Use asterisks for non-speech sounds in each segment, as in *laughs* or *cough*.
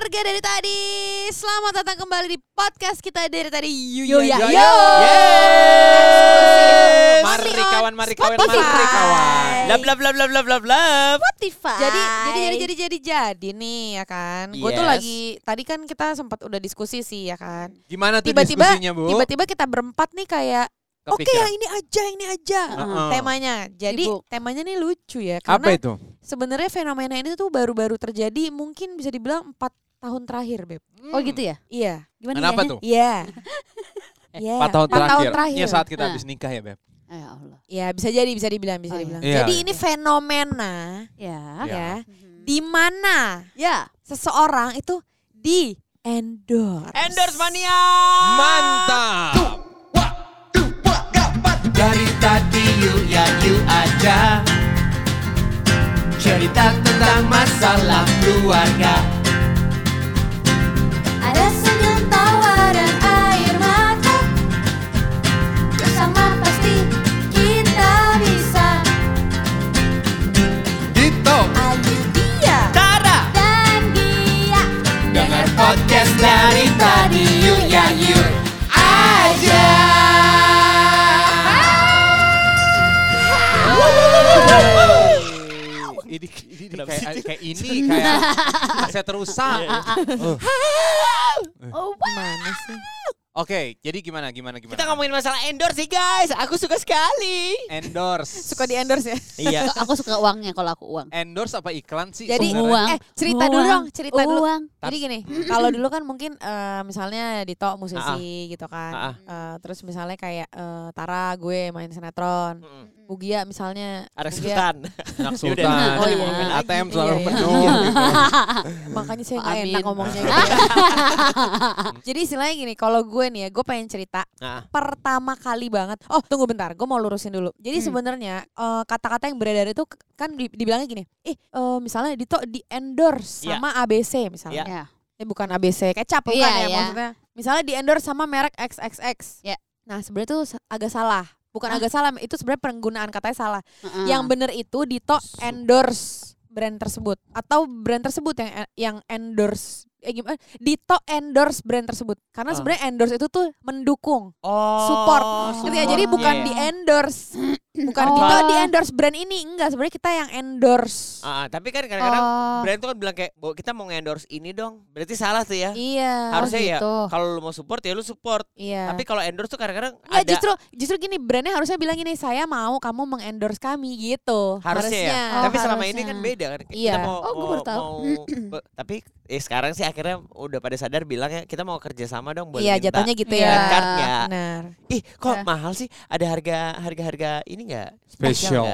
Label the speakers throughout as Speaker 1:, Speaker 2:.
Speaker 1: warga dari tadi. Selamat datang kembali di podcast kita dari tadi.
Speaker 2: Yo, yo.
Speaker 1: Eksklusif.
Speaker 3: Mari
Speaker 1: Only on
Speaker 3: kawan, mari kawan, mari kawan.
Speaker 2: Love love love love love love love.
Speaker 1: Spotify. Jadi jadi jadi jadi jadi jadi nih ya kan. Gue tuh
Speaker 2: Yes.
Speaker 1: lagi tadi kan kita sempat udah diskusi sih ya kan.
Speaker 3: Gimana tuh
Speaker 1: Tiba-tiba
Speaker 3: diskusinya, Bu?
Speaker 1: tiba-tiba kita berempat nih kayak Oke
Speaker 3: Kepikiran.
Speaker 1: yang ini aja, ini aja
Speaker 3: Heeh.
Speaker 1: temanya. Jadi
Speaker 2: Sibuk.
Speaker 1: temanya nih lucu ya
Speaker 3: Apa
Speaker 1: karena
Speaker 3: itu?
Speaker 1: sebenarnya fenomena ini tuh baru-baru terjadi mungkin bisa dibilang empat tahun terakhir, beb.
Speaker 2: Oh gitu ya?
Speaker 1: Iya.
Speaker 2: Gimana
Speaker 3: Kenapa
Speaker 2: ya?
Speaker 3: tuh?
Speaker 1: Iya. *laughs* Iya.
Speaker 3: Empat tahun
Speaker 1: empat tahun
Speaker 3: terakhir.
Speaker 1: terakhir.
Speaker 3: Iya saat kita
Speaker 2: Ah.
Speaker 3: habis nikah ya, Beb.
Speaker 2: Ya Allah.
Speaker 1: Ya bisa jadi, bisa dibilang, bisa
Speaker 2: Oh, iya.
Speaker 1: dibilang.
Speaker 3: Iya.
Speaker 1: Jadi ini fenomena
Speaker 2: Ya.
Speaker 3: Iya.
Speaker 1: ya, di mana
Speaker 2: Ya.
Speaker 1: seseorang itu di endorse.
Speaker 2: Endorse mania.
Speaker 3: Mantap.
Speaker 4: Dari tadi you ya you aja Cerita tentang masalah keluarga
Speaker 3: kayak, *laughs* kayak ini kayak *laughs* saya terusak. *laughs*
Speaker 2: Oh,
Speaker 1: Gimana sih?
Speaker 3: Oke, jadi gimana gimana gimana?
Speaker 2: Kita ngomongin masalah endorse sih guys. Aku suka sekali.
Speaker 3: endorse.
Speaker 1: Suka di endorse ya?
Speaker 2: Iya. aku suka uangnya kalau aku uang.
Speaker 3: endorse apa iklan sih?
Speaker 1: Jadi?
Speaker 2: Uang.
Speaker 1: eh cerita dulu
Speaker 2: Uang.
Speaker 1: dong, cerita dulu.
Speaker 2: Uang.
Speaker 1: Jadi gini, kalau dulu kan mungkin eh, misalnya Dito musisi gitu kan.
Speaker 3: Ah,
Speaker 1: Eh, terus misalnya kayak eh, Tara gue main sinetron. Bugia misalnya
Speaker 2: Ada
Speaker 1: Bugia-
Speaker 2: sultan.
Speaker 3: anak sultan.
Speaker 1: Oh, iya.
Speaker 3: Ngomongin ATM
Speaker 1: Iya,
Speaker 3: selalu
Speaker 1: iya.
Speaker 3: penuh. gitu. *laughs*
Speaker 1: Makanya saya nggak enak ngomongnya gitu. *laughs* *laughs* Jadi istilahnya gini, kalau gue nih ya, gue pengen cerita
Speaker 2: Nah.
Speaker 1: pertama kali banget. Oh tunggu bentar, gue mau lurusin dulu. Jadi
Speaker 2: Hmm.
Speaker 1: sebenarnya eh, kata-kata yang beredar itu kan di- dibilangnya gini, eh eh, misalnya Dito di endorse
Speaker 2: Iya.
Speaker 1: sama ABC misalnya.
Speaker 2: Ya.
Speaker 1: Eh bukan ABC, kecap bukan
Speaker 2: Iya,
Speaker 1: ya
Speaker 2: iya.
Speaker 1: maksudnya. Misalnya di endorse sama merek XXX.
Speaker 2: Iya.
Speaker 1: Nah sebenarnya itu sa- agak salah. Bukan
Speaker 2: Hah?
Speaker 1: agak salah, itu sebenarnya penggunaan katanya salah.
Speaker 2: Heeh.
Speaker 1: Yang bener itu Dito endorse brand tersebut atau brand tersebut yang yang endorse eh gimana Dito endorse brand tersebut karena
Speaker 3: Ah.
Speaker 1: sebenarnya endorse itu tuh mendukung
Speaker 2: Oh.
Speaker 1: support gitu ya jadi bukan
Speaker 3: Iya,
Speaker 1: di
Speaker 3: iya.
Speaker 1: endorse bukan
Speaker 2: Oh.
Speaker 1: Dito di endorse brand ini enggak sebenarnya kita yang endorse
Speaker 2: Ah, tapi kan kadang-kadang
Speaker 1: Oh.
Speaker 2: brand tuh kan bilang kayak "Bo, kita mau endorse ini dong. Berarti salah tuh ya.
Speaker 1: iya
Speaker 2: Harusnya ya
Speaker 1: gitu.
Speaker 2: kalau lu mau support ya lu support.
Speaker 1: iya
Speaker 2: Tapi kalau endorse tuh kadang-kadang ada
Speaker 1: justru justru gini brandnya harusnya bilang gini saya mau kamu mengendorse kami gitu
Speaker 2: harusnya, ya.
Speaker 1: Oh,
Speaker 2: tapi selama ini
Speaker 1: harusnya.
Speaker 2: kan beda kan. Kita
Speaker 1: Iya.
Speaker 2: mau,
Speaker 1: Oh,
Speaker 2: mau-
Speaker 1: baru tahu.
Speaker 2: mau- tapi eh sekarang sih akhirnya udah pada sadar bilang ya kita mau kerja sama dong boleh
Speaker 1: iya jatuhnya gitu ya benar
Speaker 2: Ih, kok
Speaker 1: Ya.
Speaker 2: mahal sih? Ada harga harga-harga ini enggak?
Speaker 3: Spesial.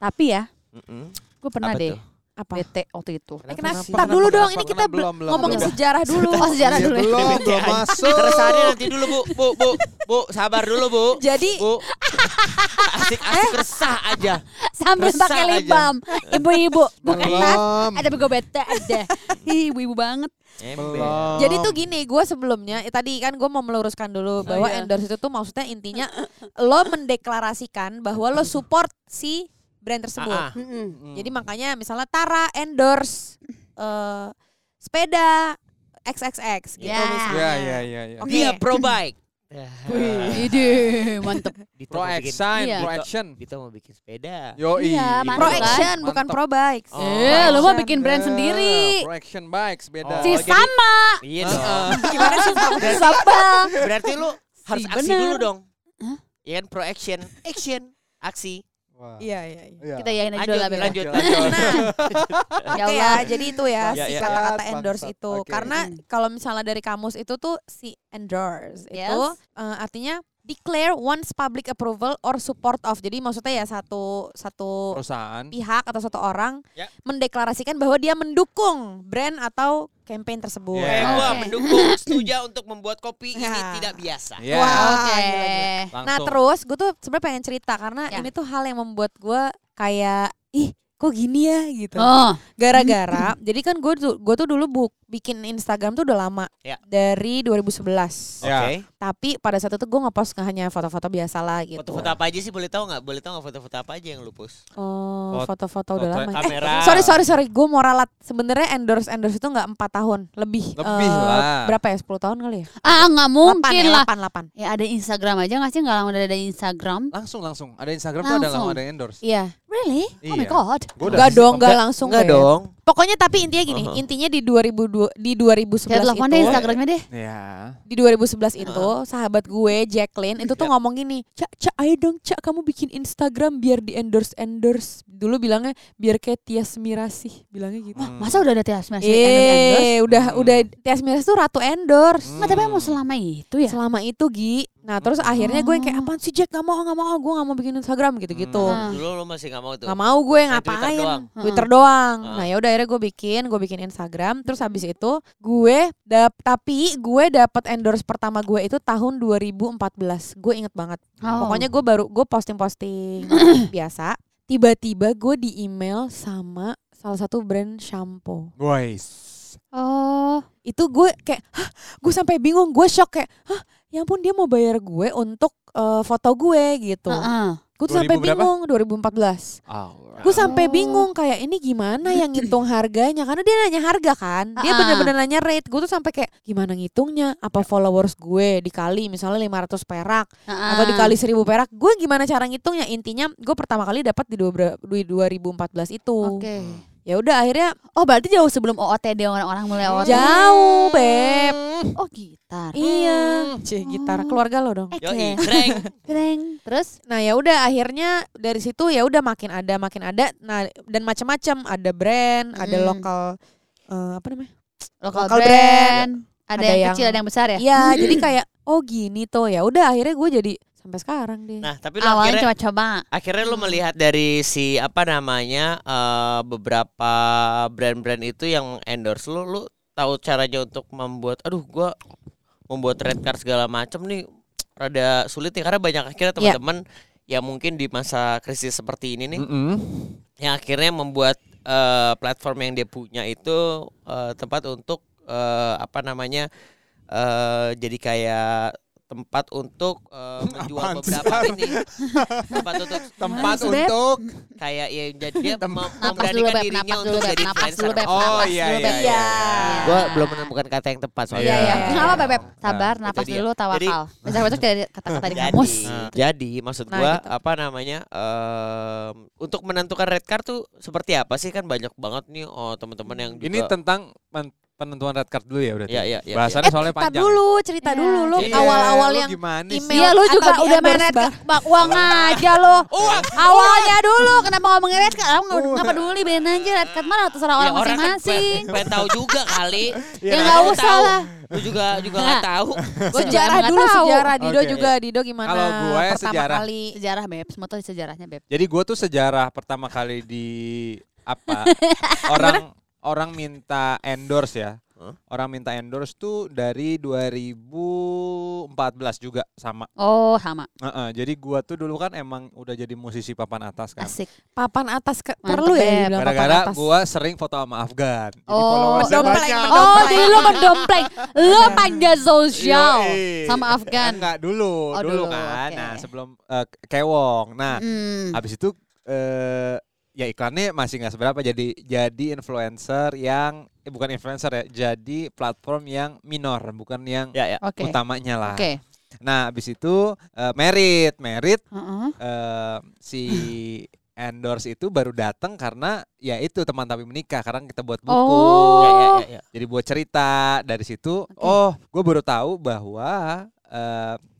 Speaker 5: Tapi ya,
Speaker 2: Mm-mm.
Speaker 5: gue pernah
Speaker 2: Apa
Speaker 5: deh
Speaker 2: tuh?
Speaker 1: Apa
Speaker 5: bete waktu itu.
Speaker 1: Eh,
Speaker 2: Kenapa?
Speaker 1: Ntar dulu dong, ini kita
Speaker 3: Kenapa? belum, belum,
Speaker 1: ngomongin
Speaker 3: belum.
Speaker 1: sejarah dulu.
Speaker 5: Oh sejarah
Speaker 3: Iya,
Speaker 5: dulu ya.
Speaker 3: belum, belum masuk.
Speaker 2: Keresahannya nanti dulu bu, bu, bu, bu, sabar dulu bu.
Speaker 1: Jadi
Speaker 2: Bu, asik-asik resah aja.
Speaker 5: Sambil
Speaker 2: Resah
Speaker 5: pakai lip balm. Ibu-ibu. Bukan
Speaker 3: Belum.
Speaker 5: Ada gue bete ada. Ibu-ibu banget.
Speaker 3: Belum.
Speaker 1: Jadi tuh gini, gue sebelumnya eh, tadi kan gue mau meluruskan dulu bahwa
Speaker 5: iya.
Speaker 1: endorse itu tuh maksudnya intinya lo mendeklarasikan bahwa lo support si brand tersebut.
Speaker 2: Ah, ah.
Speaker 5: Mm-mm.
Speaker 1: Jadi makanya misalnya Tara endorse eh, sepeda XXX gitu
Speaker 5: Ya.
Speaker 1: misalnya.
Speaker 3: Iya, iya, iya, iya.
Speaker 1: Oke.
Speaker 2: Dia pro bike. *laughs*
Speaker 5: Ide, mantep.
Speaker 2: Dito
Speaker 3: Pro
Speaker 2: mau bikin-
Speaker 3: action,
Speaker 5: Iya.
Speaker 3: pro action.
Speaker 2: Dito mau bikin sepeda.
Speaker 3: Yo,
Speaker 5: Iya,
Speaker 1: Pro
Speaker 5: kan?
Speaker 1: action bukan pro bike.
Speaker 2: Oh.
Speaker 5: Eh, lu mau bikin brand sendiri.
Speaker 3: Pro action bikes beda.
Speaker 2: Oh,
Speaker 5: Si
Speaker 2: jadi-
Speaker 5: sama.
Speaker 2: Iya dong. *laughs*
Speaker 1: Gimana sih?
Speaker 5: Siapa?
Speaker 2: Berarti lu harus
Speaker 5: Si
Speaker 2: aksi
Speaker 5: bener.
Speaker 2: dulu dong.
Speaker 5: Hah?
Speaker 2: Iya kan pro action, action, aksi.
Speaker 3: Wah.
Speaker 1: Iya iya. iya.
Speaker 3: Iya.
Speaker 5: Kita yakin aja dulu lah,
Speaker 2: lanjut, lanjut.
Speaker 1: Nah, *laughs*
Speaker 5: Ya
Speaker 1: Oke ya,
Speaker 5: Allah.
Speaker 1: jadi itu ya,
Speaker 2: Ya,
Speaker 1: si
Speaker 2: ya.
Speaker 1: kata-kata
Speaker 3: Bangsat,
Speaker 1: endorse
Speaker 3: bangsat.
Speaker 1: itu.
Speaker 3: Oke.
Speaker 1: Karena kalau misalnya dari kamus itu tuh si endorse
Speaker 5: Yes.
Speaker 1: itu eh, artinya declare one's public approval or support of. Jadi maksudnya ya satu satu
Speaker 3: Perusahaan.
Speaker 1: pihak atau satu orang
Speaker 2: Ya.
Speaker 1: mendeklarasikan bahwa dia mendukung brand atau campaign tersebut.
Speaker 3: Ya.
Speaker 2: Eh, gua
Speaker 5: Oke.
Speaker 2: mendukung *laughs* setuju untuk membuat kopi ini
Speaker 1: Ya.
Speaker 2: tidak biasa.
Speaker 3: Ya.
Speaker 1: Wah,
Speaker 5: Oke.
Speaker 1: gila, gila.
Speaker 3: Langsung.
Speaker 1: Nah terus gue tuh sebenarnya pengen cerita karena
Speaker 5: Ya.
Speaker 1: ini tuh hal yang membuat gue kayak ih kok gini ya gitu.
Speaker 5: Oh,
Speaker 1: Gara-gara, *laughs* jadi kan gue tuh gue tuh dulu buk, bikin Instagram tuh udah lama
Speaker 2: Ya.
Speaker 1: dari 2011.
Speaker 3: Ya.
Speaker 2: Oke.
Speaker 1: Tapi pada saat itu gue ngepost nggak hanya foto-foto biasa lah gitu.
Speaker 2: Foto-foto apa aja sih boleh tahu nggak? Boleh tahu nggak foto-foto apa aja yang lu post?
Speaker 1: Oh,
Speaker 3: Foto-
Speaker 1: foto-foto udah
Speaker 3: foto
Speaker 1: lama. Eh,
Speaker 2: kamera.
Speaker 1: sorry sorry sorry, gue mau ralat. Sebenarnya endorse endorse itu nggak empat tahun, lebih.
Speaker 3: Lebih
Speaker 1: eh,
Speaker 3: lah.
Speaker 1: Berapa ya? 10 tahun kali ya?
Speaker 5: ah nggak mungkin
Speaker 1: ya,
Speaker 5: lah.
Speaker 1: 8, 8.
Speaker 5: Ya ada Instagram aja nggak sih? Nggak lama udah ada Instagram.
Speaker 3: Langsung langsung. Ada Instagram tuh ada
Speaker 5: Langsung.
Speaker 3: lama ada endorse.
Speaker 1: Iya.
Speaker 5: Really? Oh my
Speaker 3: Iya.
Speaker 5: god.
Speaker 3: Gua
Speaker 1: Enggak dong, enggak
Speaker 2: Enggak-
Speaker 1: langsung
Speaker 2: Enggak
Speaker 1: Beb.
Speaker 2: dong.
Speaker 1: Pokoknya tapi intinya gini,
Speaker 2: Uh-huh.
Speaker 1: intinya di 2002 di 2011
Speaker 5: Kayak telepon deh
Speaker 1: itu
Speaker 5: Instagramnya deh.
Speaker 3: Ya.
Speaker 1: di 2011 itu sahabat gue Jacqueline itu tuh
Speaker 2: Ya.
Speaker 1: ngomong gini, "Cak, Cak, ayo dong Cak kamu bikin Instagram biar di endorse endorse." Dulu bilangnya biar kayak Tias Mirasih, bilangnya gitu.
Speaker 3: Hmm.
Speaker 5: Masa udah ada Tias endorse?
Speaker 1: Eh, udah
Speaker 3: Hmm.
Speaker 1: udah Tias Mirasih tuh ratu endorse.
Speaker 3: Hmm.
Speaker 5: Nggak, tapi emang selama itu ya?
Speaker 1: Selama itu Gi. Nah, terus akhirnya gue yang kayak apaan sih Jack gak mau gak mau gue gak mau bikin Instagram gitu-gitu.
Speaker 5: Hmm.
Speaker 2: Dulu lu masih nggak mau tuh.
Speaker 1: Gak mau gue
Speaker 2: Main Twitter
Speaker 1: ngapain
Speaker 2: doang.
Speaker 1: Twitter doang.
Speaker 2: Ah.
Speaker 1: Nah ya udah akhirnya gue bikin, gue bikin Instagram. Terus habis itu gue dap tapi gue dapat endorse pertama gue itu tahun 2014. Gue inget banget.
Speaker 5: Oh.
Speaker 1: Pokoknya gue baru gue posting-posting *clears throat* biasa. Tiba-tiba gue di email sama salah satu brand shampoo.
Speaker 3: Guys.
Speaker 5: Oh,
Speaker 1: Itu gue kayak, hah, gue sampai bingung, gue shock kayak, hah, ya ampun dia mau bayar gue untuk eh, foto gue gitu.
Speaker 5: heeh.
Speaker 1: Gue tuh sampai
Speaker 3: 2000 berapa?
Speaker 1: bingung 2014.
Speaker 3: Alright.
Speaker 1: Gue sampai
Speaker 5: Oh.
Speaker 1: bingung kayak ini gimana yang ngitung harganya karena dia nanya harga kan. Dia
Speaker 5: Ah.
Speaker 1: bener-bener nanya rate. Gue tuh sampai kayak gimana ngitungnya? Apa followers gue dikali misalnya 500 perak atau dikali 1000 perak? Gue gimana cara ngitungnya? Intinya gue pertama kali dapat di dua- di 2014 itu.
Speaker 5: Oke.
Speaker 1: Ya udah akhirnya
Speaker 5: Oh berarti jauh sebelum OOTD orang-orang mulai OOTD.
Speaker 1: jauh, Beb.
Speaker 5: Oh gitar.
Speaker 1: Iya, Cih, gitar keluarga lo dong.
Speaker 5: Oke.
Speaker 2: Yoi, kreng.
Speaker 5: Keren. *laughs* Terus?
Speaker 1: Nah ya udah akhirnya dari situ ya udah makin ada makin ada. Nah dan macam-macam ada brand, ada
Speaker 5: Mm.
Speaker 1: lokal eh, apa namanya?
Speaker 5: Local,
Speaker 1: Local
Speaker 5: brand.
Speaker 1: brand.
Speaker 5: Ada,
Speaker 1: Ada
Speaker 5: yang,
Speaker 1: yang-
Speaker 5: kecil, ada yang besar ya?
Speaker 1: Iya, jadi kayak oh gini tuh ya. Udah akhirnya gue jadi sampai sekarang deh.
Speaker 2: Nah, tapi lu
Speaker 5: Awalnya
Speaker 2: akhirnya
Speaker 5: coba-coba.
Speaker 2: akhirnya lu melihat dari si apa namanya eh, beberapa brand-brand itu yang endorse lu, lu tahu caranya untuk membuat aduh gua membuat red card segala macam nih rada sulit nih karena banyak akhirnya
Speaker 1: Iya.
Speaker 2: teman-teman yang mungkin di masa krisis seperti ini nih
Speaker 3: Mm-mm.
Speaker 2: yang akhirnya membuat eh, platform yang dia punya itu eh, tempat untuk eh, apa namanya eh, jadi kayak tempat untuk eh, *laughs* menjual
Speaker 3: Apaan sih,
Speaker 2: beberapa
Speaker 3: Sar?
Speaker 2: ini tempat untuk *laughs*
Speaker 3: Tempat
Speaker 5: sih, Beb?
Speaker 3: untuk
Speaker 2: kayak ya jadi dia mem-
Speaker 5: dulu,
Speaker 2: memberanikan
Speaker 5: Beb.
Speaker 2: dirinya
Speaker 5: Napas
Speaker 2: untuk
Speaker 5: dulu, Beb.
Speaker 2: jadi
Speaker 5: Napas
Speaker 2: influencer.
Speaker 5: dulu, Beb.
Speaker 3: Oh
Speaker 5: Napas
Speaker 3: iya
Speaker 5: dulu,
Speaker 3: iya.
Speaker 5: Beb.
Speaker 3: iya.
Speaker 2: Gua belum menemukan kata yang tepat soalnya.
Speaker 5: Iya, iya.
Speaker 3: Iya.
Speaker 5: Kenapa, Beb?
Speaker 3: Nah,
Speaker 5: Sabar,
Speaker 2: itu
Speaker 5: napas dulu, tawakal. Baca baca dari kata-kata di
Speaker 2: Jadi,
Speaker 5: kamus.
Speaker 2: jadi maksud
Speaker 1: Nah,
Speaker 2: gua
Speaker 1: gitu.
Speaker 2: apa namanya untuk menentukan red card tuh seperti apa sih kan banyak banget nih oh teman-teman yang juga
Speaker 3: Ini tentang penentuan red card dulu ya berarti.
Speaker 2: Iya, iya, iya,
Speaker 3: Bahasannya
Speaker 1: eh,
Speaker 3: soalnya panjang.
Speaker 1: dulu, cerita
Speaker 5: Iya,
Speaker 1: dulu. Lu
Speaker 3: Iya,
Speaker 1: awal-awal
Speaker 3: lu
Speaker 1: yang
Speaker 3: gimana sih?
Speaker 1: email
Speaker 5: Iya lu
Speaker 1: atau
Speaker 5: juga udah main red card Bak, uang aja lo *laughs* Awalnya dulu Kenapa ngomongin red card? Kamu nggak- nggak peduli Ben aja red card mah terserah
Speaker 2: Ya,
Speaker 5: orang
Speaker 2: kan
Speaker 5: masing-masing.
Speaker 2: pengen, pengen tahu juga kali. *laughs*
Speaker 5: Ya
Speaker 2: Mana
Speaker 5: nggak
Speaker 2: lu
Speaker 5: usah lah.
Speaker 2: Lu juga juga
Speaker 5: Nggak.
Speaker 2: nggak tahu.
Speaker 1: Sejarah dulu sejarah Dido juga Dido gimana?
Speaker 3: Kalau gue
Speaker 1: pertama
Speaker 3: sejarah.
Speaker 1: kali
Speaker 5: Sejarah Beb. Semua tuh sejarahnya Beb.
Speaker 3: Jadi gue tuh sejarah pertama kali di apa? *laughs* Orang orang minta endorse ya.
Speaker 2: Hah?
Speaker 3: Orang minta endorse tuh dari 2014 juga sama.
Speaker 5: Oh sama
Speaker 3: Heeh, jadi gua tuh dulu kan emang udah jadi musisi papan atas kan.
Speaker 5: Asik
Speaker 1: papan atas ke,
Speaker 5: Mantep,
Speaker 1: perlu ya
Speaker 3: Gara-gara gua sering foto sama Afgan. Jadi
Speaker 5: Oh,
Speaker 3: followersnya
Speaker 1: mendompleng,
Speaker 3: banyak.
Speaker 1: mendompleng.
Speaker 5: Oh dulu lo *laughs* mendompleng Lo panja sosial. Sama Afgan
Speaker 3: Enggak dulu,
Speaker 5: Oh,
Speaker 3: dulu,
Speaker 5: dulu,
Speaker 3: kan.
Speaker 5: oke.
Speaker 3: Nah, sebelum eh, Kewong. Nah,
Speaker 5: Hmm.
Speaker 3: habis itu eh ya iklannya masih nggak seberapa jadi jadi influencer yang eh, bukan influencer ya, jadi platform yang minor, bukan yang
Speaker 2: Ya ya.
Speaker 5: Oke
Speaker 3: utamanya lah.
Speaker 5: Oke
Speaker 3: Nah, habis itu eh, merit, merit
Speaker 5: Heeh.
Speaker 3: eh, si *clears throat* endorse itu baru datang karena ya itu teman tapi menikah karena kita buat buku.
Speaker 5: Oh.
Speaker 2: Ya, ya, ya, ya.
Speaker 3: Jadi buat cerita dari situ. Oh, gue baru tahu bahwa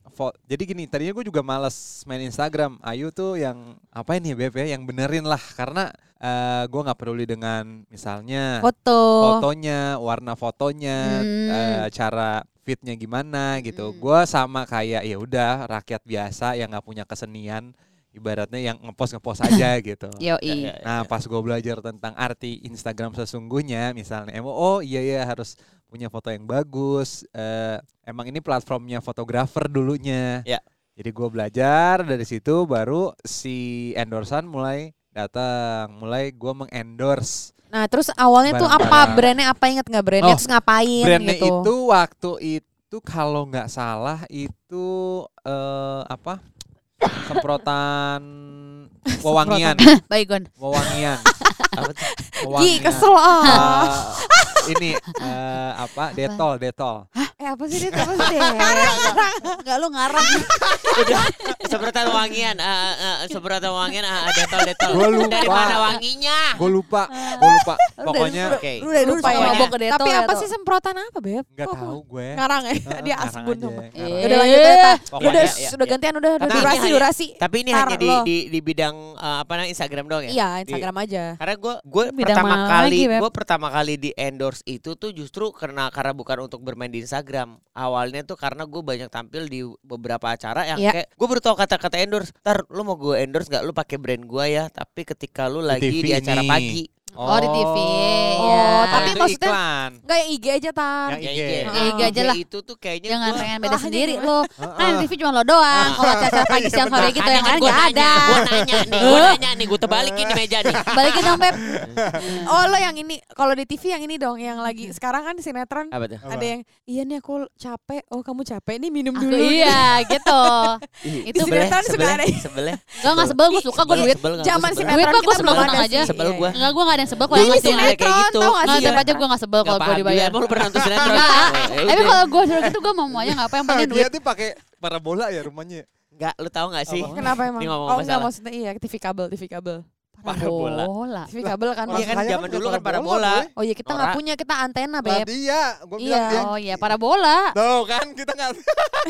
Speaker 3: fo- jadi gini, tadinya gue juga males main Instagram. Ayu tuh yang apa ini Beb ya, yang benerin lah karena eh, gue nggak peduli dengan misalnya
Speaker 1: foto
Speaker 3: fotonya, warna fotonya,
Speaker 5: Hmm.
Speaker 3: eh, cara fitnya gimana gitu.
Speaker 5: Hmm.
Speaker 3: Gua sama kayak ya udah rakyat biasa yang nggak punya kesenian, ibaratnya yang ngepost ngepost *laughs* aja gitu.
Speaker 2: Ya,
Speaker 5: Yoi
Speaker 2: ya, ya.
Speaker 3: Nah pas gue belajar tentang arti Instagram sesungguhnya, misalnya oh iya ya harus punya foto yang bagus. eh, emang ini platformnya fotografer dulunya.
Speaker 2: Ya.
Speaker 3: Jadi gue belajar dari situ baru si endorsan mulai datang mulai gue mengendorse
Speaker 1: Nah, terus awalnya tuh apa brandnya apa inget nggak brandnya
Speaker 3: Oh,
Speaker 1: terus ngapain
Speaker 3: brandnya
Speaker 1: gitu.
Speaker 3: itu waktu itu kalau nggak salah itu eh, apa *coughs* semprotan *laughs* wewangian. *laughs*
Speaker 5: Baygon.
Speaker 3: wewangian. *laughs*
Speaker 2: Apa?
Speaker 1: Gi,
Speaker 3: wewangian
Speaker 1: kesel ah.
Speaker 3: Eh, ini eh, apa? Detol detol
Speaker 1: Eh apa sih dia? Apa sih dia?
Speaker 5: Enggak lu ngarang.
Speaker 2: Udah semprotan wangian, ah, ah, ah, semprotan wangian, ah, ah, detol detol.
Speaker 3: Gua lupa.
Speaker 2: Dari mana wanginya?
Speaker 3: gue lupa gue lupa pokoknya
Speaker 2: Oke.
Speaker 5: Lu udah lupa ya mabok ke Detol.
Speaker 1: Tapi apa
Speaker 5: Detol.
Speaker 1: sih semprotan apa, Beb?
Speaker 3: nggak
Speaker 1: Kok-
Speaker 3: tahu gue
Speaker 1: Ngarang ya? Dia asbun
Speaker 3: aja,
Speaker 1: sama.
Speaker 3: ngarang.
Speaker 5: Eh.
Speaker 1: Udah lanjut ya, Udah,
Speaker 2: ya,
Speaker 1: udah
Speaker 2: ya.
Speaker 1: gantian udah, durasi,
Speaker 2: hanya-
Speaker 1: durasi.
Speaker 2: Tapi ini hanya di, di di bidang eh, apa namanya Instagram doang ya?
Speaker 1: Iya, Instagram aja.
Speaker 2: Karena gue gue
Speaker 5: Bidang
Speaker 2: pertama kali gue pertama kali di endorse itu tuh justru karena karena bukan untuk bermain di Instagram. Awalnya tuh karena gue banyak tampil di beberapa acara yang
Speaker 1: Iya.
Speaker 2: kayak gue baru tahu kata-kata endorse. Ntar lu mau gue endorse nggak? Lu pakai brand gue ya. Tapi ketika lu lagi
Speaker 3: TV
Speaker 2: di acara
Speaker 3: ini.
Speaker 2: pagi.
Speaker 5: Oh, di TV.
Speaker 1: Oh,
Speaker 5: ya.
Speaker 1: tapi
Speaker 3: itu
Speaker 1: maksudnya-
Speaker 3: iklan
Speaker 1: Enggak yang IG aja, Tar.
Speaker 3: Yang
Speaker 2: Ya,
Speaker 3: IG.
Speaker 2: IG.
Speaker 5: Ya, IG aja lah.
Speaker 2: itu tuh kayaknya
Speaker 5: Jangan
Speaker 2: gua-
Speaker 5: pengen beda
Speaker 1: Lah,
Speaker 5: sendiri
Speaker 1: gimana?
Speaker 5: lo. Kan di TV cuma lo doang. Kalau acara pagi *laughs* siang sore gitu yang lain
Speaker 2: gue
Speaker 5: enggak ada.
Speaker 2: Gue nanya nih, gue nanya nih, gue terbalikin di meja nih. *laughs*
Speaker 5: Balikin dong, Beb. *laughs*
Speaker 1: Oh, lo yang ini. Kalau di TV yang ini dong, yang lagi sekarang kan sinetron
Speaker 2: Apa tuh?
Speaker 1: ada yang iya nih aku capek. Oh, kamu capek nih minum dulu.
Speaker 5: iya gitu. Itu
Speaker 2: sebelah,
Speaker 1: sinetron suka
Speaker 2: sebelah,
Speaker 1: ada.
Speaker 2: sebelah.
Speaker 5: Enggak enggak sebel, gue suka gue
Speaker 2: Sebel,
Speaker 5: duit.
Speaker 2: sebel?
Speaker 1: Zaman
Speaker 2: Gua sebel.
Speaker 1: sinetron
Speaker 5: gua
Speaker 1: kita ada
Speaker 5: aja.
Speaker 2: Sebel
Speaker 1: Iya,
Speaker 2: gua.
Speaker 1: iya.
Speaker 5: Enggak, gue enggak ada yang sebel kalau
Speaker 1: Ini
Speaker 5: yang masih
Speaker 2: kayak
Speaker 1: sinetron,
Speaker 2: gitu.
Speaker 1: tau gak
Speaker 5: Enggak,
Speaker 1: sih?
Speaker 5: tetap aja gue enggak sebel kalau gue
Speaker 2: Gak
Speaker 5: dibayar.
Speaker 2: Emang lu pernah nonton sinetron?
Speaker 5: Tapi kalau gue suruh gitu gue mau maunya enggak apa yang penting duit.
Speaker 3: dia tuh pakai parabola ya rumahnya
Speaker 2: Enggak, lu tahu gak sih?
Speaker 1: Kenapa emang?
Speaker 2: Ini ngomong
Speaker 1: Oh, enggak
Speaker 2: masalah.
Speaker 1: maksudnya iya TV kabel, TV kabel.
Speaker 2: Parabola.
Speaker 5: Bola.
Speaker 1: TV kabel kan.
Speaker 2: Iya kan zaman
Speaker 3: kan
Speaker 2: dulu kan
Speaker 3: parabola. boy.
Speaker 1: Oh iya kita nggak punya, kita antena,
Speaker 3: Lah
Speaker 1: Beb.
Speaker 3: dia, gue
Speaker 1: Iya.
Speaker 3: bilang dia.
Speaker 5: Oh iya, parabola.
Speaker 3: Tuh kan kita nggak.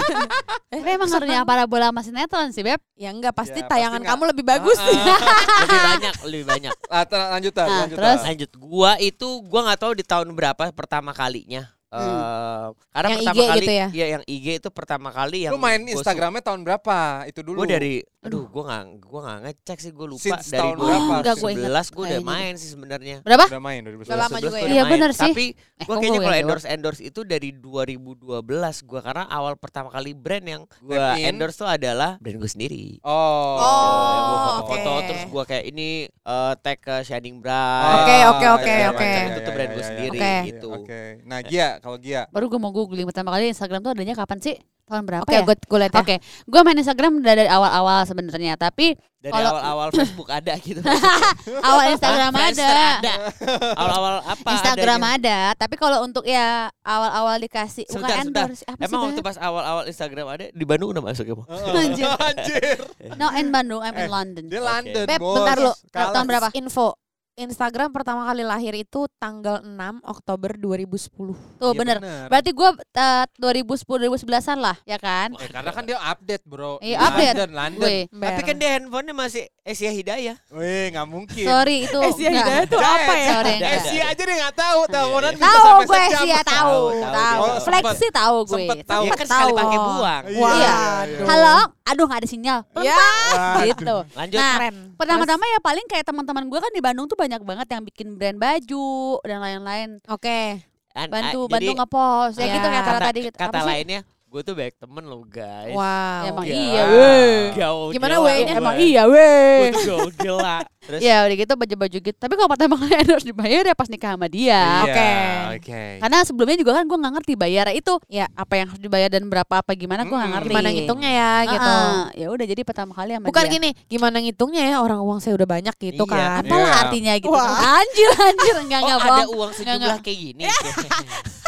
Speaker 3: *laughs*
Speaker 5: Tapi emang harusnya parabola sama sinetron sih, Beb.
Speaker 1: Ya enggak, pasti
Speaker 3: Ya,
Speaker 1: tayangan
Speaker 3: pasti
Speaker 1: kamu lebih bagus. *laughs*
Speaker 2: lebih banyak, lebih banyak.
Speaker 3: Ah, lanjut Tar,
Speaker 5: Nah,
Speaker 3: lanjut
Speaker 5: terus?
Speaker 2: Lanjut, gua itu gua nggak tahu di tahun berapa pertama kalinya. Eh, karena
Speaker 1: Yang
Speaker 2: pertama
Speaker 1: IG
Speaker 2: kali
Speaker 1: gitu ya?
Speaker 2: Iya, yang IG itu pertama kali yang
Speaker 3: Lu main
Speaker 2: gua
Speaker 3: Instagramnya tahun berapa? Itu dulu.
Speaker 2: Gua dari aduh gua nggak gua nggak ngecek sih gua lupa
Speaker 3: Since
Speaker 2: dari
Speaker 3: tahun berapa?
Speaker 5: Enggak, gua ingat
Speaker 2: 2011 gua udah main sih sebenarnya.
Speaker 5: Berapa?
Speaker 3: Udah main 2011.
Speaker 1: Udah lama
Speaker 2: 11
Speaker 1: juga
Speaker 2: gua
Speaker 1: ya?
Speaker 2: udah
Speaker 5: Iya, bener sih.
Speaker 2: Tapi
Speaker 5: Eh,
Speaker 2: gua
Speaker 5: kok
Speaker 2: kayaknya
Speaker 5: gua
Speaker 2: kalau
Speaker 5: yang
Speaker 2: endorse endorse itu dari 2012 gua karena awal pertama kali brand yang gua
Speaker 3: in.
Speaker 2: endorse tuh adalah brand gue sendiri.
Speaker 3: Oh.
Speaker 1: Oh,
Speaker 2: gua
Speaker 1: oke.
Speaker 2: foto-foto terus gua kayak ini eh, tag ke Shining Bright.
Speaker 1: Oke, oke, oke, oke.
Speaker 2: Itu tuh brand gue sendiri
Speaker 1: Oke.
Speaker 2: gitu.
Speaker 3: Oke. Nah, Gia, kalau Gia.
Speaker 5: Baru gue mau googling pertama kali Instagram tuh adanya kapan sih? Tahun berapa
Speaker 1: Oke,
Speaker 5: ya?
Speaker 1: gue gue lihat ya.
Speaker 5: Oke, gue main Instagram udah dari awal-awal sebenarnya, tapi
Speaker 2: Dari
Speaker 5: Kalau-
Speaker 2: awal-awal *laughs* Facebook ada gitu. *laughs*
Speaker 5: awal Instagram ada,
Speaker 2: ada. Awal-awal apa?
Speaker 5: Instagram
Speaker 2: adanya?
Speaker 5: ada, tapi kalau untuk ya awal-awal dikasih bukan endorse, apa
Speaker 2: Emang
Speaker 5: sih?
Speaker 2: waktu pas awal-awal Instagram ada di Bandung udah masuk emang? *laughs*
Speaker 5: Anjir.
Speaker 3: Anjir.
Speaker 5: No, in Bandung, I'm in
Speaker 3: Eh,
Speaker 5: London.
Speaker 3: Dia London,
Speaker 1: Beb, bentar lu.
Speaker 5: Tahun berapa?
Speaker 1: Info. Instagram pertama kali lahir itu tanggal 6 Oktober 2010.
Speaker 5: Tuh
Speaker 3: Iya,
Speaker 5: bener. Berarti gue uh, 2010 2011-an lah, ya kan?
Speaker 3: Eh, karena kan dia update, Bro.
Speaker 5: Iya, update.
Speaker 3: London, London.
Speaker 5: Gue.
Speaker 2: Tapi kan dia handphonenya masih Asia Hidayah.
Speaker 3: Weh, nggak mungkin.
Speaker 5: Sorry itu.
Speaker 1: Si
Speaker 5: enggak.
Speaker 1: Hidayah itu apa ya?
Speaker 5: Sorry,
Speaker 3: si aja dia nggak tahu, teleponan bisa
Speaker 5: Tahu
Speaker 3: sampai
Speaker 5: gue
Speaker 3: sejam.
Speaker 5: sih ya tahu,
Speaker 2: Tahu,
Speaker 5: tahu.
Speaker 2: tahu
Speaker 5: gue.
Speaker 3: sempet tahu.
Speaker 2: Iya kan sekali pakai buang.
Speaker 1: Wah.
Speaker 5: Iya.
Speaker 1: aduh.
Speaker 5: Halo, aduh nggak ada sinyal.
Speaker 1: Ya,
Speaker 5: Gitu.
Speaker 2: Lanjut.
Speaker 5: Nah,
Speaker 1: keren.
Speaker 5: Pertama-tama ya paling kayak teman-teman gue kan di Bandung tuh banyak banget yang bikin brand baju dan lain-lain.
Speaker 1: Oke.
Speaker 2: An-
Speaker 5: Bantu
Speaker 2: a-
Speaker 5: bantu ngepost ya
Speaker 1: Ya.
Speaker 5: gitu kayak kata
Speaker 2: kata,
Speaker 5: tadi.
Speaker 2: kata
Speaker 5: Apa sih?
Speaker 2: lainnya gue tuh banyak temen loh guys.
Speaker 1: Wow.
Speaker 5: Ya, emang
Speaker 2: Iya.
Speaker 5: iya.
Speaker 1: Weh.
Speaker 2: Gaul
Speaker 1: Gimana
Speaker 2: gue.
Speaker 1: Emang iya, weh.
Speaker 2: Gue gaul gila. Terus
Speaker 5: Ya udah gitu baju-baju gitu. Tapi kalau pertama kali *laughs* harus dibayar ya pas nikah sama dia.
Speaker 3: Iya,
Speaker 1: Oke.
Speaker 3: Oke.
Speaker 5: Karena sebelumnya juga kan gue nggak ngerti bayar itu
Speaker 1: Ya.
Speaker 5: apa yang harus dibayar dan berapa apa gimana gue nggak
Speaker 3: Mm-mm.
Speaker 5: ngerti.
Speaker 1: Gimana ngitungnya ya gitu.
Speaker 5: Ah, ya udah jadi pertama kali sama
Speaker 1: Bukan
Speaker 5: dia.
Speaker 1: gini, gimana ngitungnya ya orang uang saya udah banyak gitu
Speaker 2: Iya.
Speaker 1: kan.
Speaker 5: Apalah
Speaker 3: Iya.
Speaker 5: artinya gitu.
Speaker 1: Wah.
Speaker 5: Anjir anjir *laughs* enggak
Speaker 2: oh
Speaker 5: enggak
Speaker 2: ada
Speaker 5: bohong.
Speaker 2: uang sejumlah
Speaker 5: enggak.
Speaker 2: kayak gini. *laughs*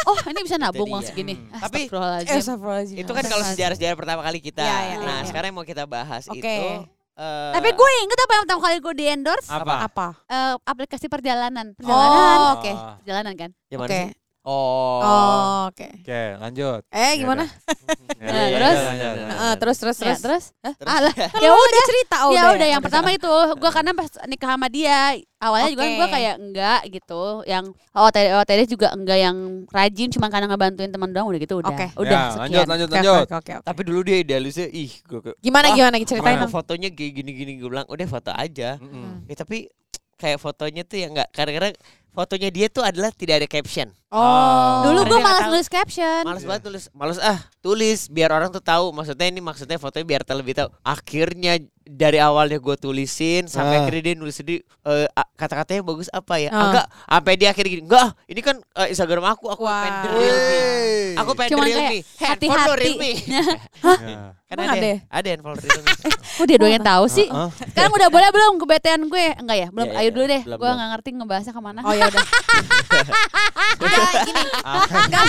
Speaker 5: Oh ini bisa nabung uang segini.
Speaker 3: Hmm.
Speaker 2: Tapi-
Speaker 1: Eh,
Speaker 2: itu kan kalau sejarah-sejarah pertama kali kita.
Speaker 1: Iya, iya,
Speaker 2: nah
Speaker 1: iya.
Speaker 2: sekarang yang mau kita bahas
Speaker 1: Oke.
Speaker 2: itu. Eh,
Speaker 5: Tapi gue inget apa yang pertama kali gue di endorse
Speaker 3: Apa?
Speaker 1: apa?
Speaker 5: Eh, aplikasi perjalanan. Perjalanan.
Speaker 1: Oh, oke.
Speaker 3: Oh.
Speaker 5: Perjalanan kan.
Speaker 1: Oke.
Speaker 2: sih? Oh.
Speaker 1: Oh, oke.
Speaker 3: Oke, lanjut.
Speaker 1: Eh, gimana?
Speaker 3: Ya,
Speaker 5: Nah,
Speaker 3: ya,
Speaker 5: terus?
Speaker 3: ya, ya, ya.
Speaker 1: Heeh, terus terus
Speaker 5: Ya,
Speaker 1: terus.
Speaker 5: terus
Speaker 2: Terus-
Speaker 5: Alah,
Speaker 1: Kan
Speaker 5: ya
Speaker 1: lu
Speaker 5: udah
Speaker 1: cerita
Speaker 5: ya
Speaker 1: udah.
Speaker 5: yang pertama itu gue karena pas nikah sama dia awalnya juga kan
Speaker 1: Oke.
Speaker 5: gue kayak enggak gitu yang OTD OTD juga enggak yang rajin cuma karena ngebantuin teman doang udah gitu udah
Speaker 1: Oke.
Speaker 5: udah
Speaker 3: Ya,
Speaker 5: sekian
Speaker 3: lanjut, lanjut,
Speaker 1: Oke,
Speaker 3: lanjut.
Speaker 1: oke, oke, oke.
Speaker 2: Tapi dulu dia idealisnya ih gue
Speaker 1: Gimana
Speaker 2: Wah,
Speaker 1: gimana ceritain
Speaker 2: Mana
Speaker 1: dong.
Speaker 2: fotonya kayak gini-gini gue bilang udah foto aja.
Speaker 3: Mm-mm.
Speaker 2: Ya tapi kayak fotonya tuh ya nggak kadang-kadang fotonya dia tuh adalah tidak ada caption.
Speaker 1: Oh.
Speaker 5: Dulu
Speaker 2: Karena
Speaker 5: gue malas nulis caption.
Speaker 2: Males banget tulis, males ah tulis biar orang tuh tahu. Maksudnya ini maksudnya fotonya biar terlebih tahu. Akhirnya dari awalnya gue tulisin sampai
Speaker 3: Ah.
Speaker 2: akhirnya dia nulis di eh, a- kata-katanya bagus apa ya?
Speaker 1: Ah.
Speaker 2: Enggak, sampai dia akhirnya gini. Enggak, ini kan eh, Instagram aku, aku
Speaker 1: Wah.
Speaker 2: pengen the real. Aku pengen
Speaker 5: Cuman
Speaker 2: the real
Speaker 5: kayak
Speaker 2: me. Handphone lo
Speaker 5: hati-hati.
Speaker 2: real me.
Speaker 3: Ya.
Speaker 2: kan ada,
Speaker 1: ada?
Speaker 2: ya? ada handphone real me. *laughs*
Speaker 5: Kok dia doang yang tahu sih?
Speaker 3: Heeh.
Speaker 5: Sekarang udah boleh belum kebetean gue? Enggak ya? Belum.
Speaker 2: Iya,
Speaker 5: Ayo
Speaker 2: iya.
Speaker 5: dulu deh.
Speaker 2: Belum,
Speaker 5: Gue
Speaker 2: belum.
Speaker 5: nggak ngerti ngebahasnya ke mana.
Speaker 1: Oh ya udah. *laughs* Enggak, gini. Enggak.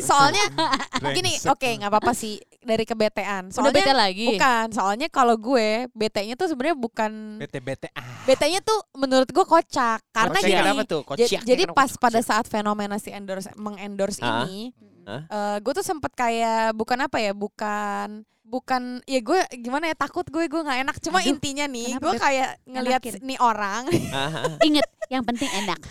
Speaker 1: Soalnya *laughs* gini, oke nggak apa-apa sih dari kebetean.
Speaker 5: Udah
Speaker 1: Soalnya
Speaker 5: bete lagi.
Speaker 1: bukan, soalnya kalau gue bete-nya tuh sebenarnya bukan
Speaker 3: BT-BT ah.
Speaker 1: bete-nya tuh menurut gue kocak karena
Speaker 2: Kocak
Speaker 1: gini.
Speaker 2: kenapa tuh? Kocak
Speaker 1: jadi pas
Speaker 2: kocak?
Speaker 1: pada saat fenomena si endorse mengendorse
Speaker 2: Ah.
Speaker 1: ini,
Speaker 2: Ah.
Speaker 1: eh, gue tuh sempet kayak bukan apa ya, bukan bukan ya gue gimana ya takut gue gue nggak enak cuma
Speaker 5: Aduh,
Speaker 1: intinya nih gue kayak ngelihat nih orang
Speaker 2: Ah, *laughs* ah. *laughs*
Speaker 5: Ingat, yang penting enak. *laughs*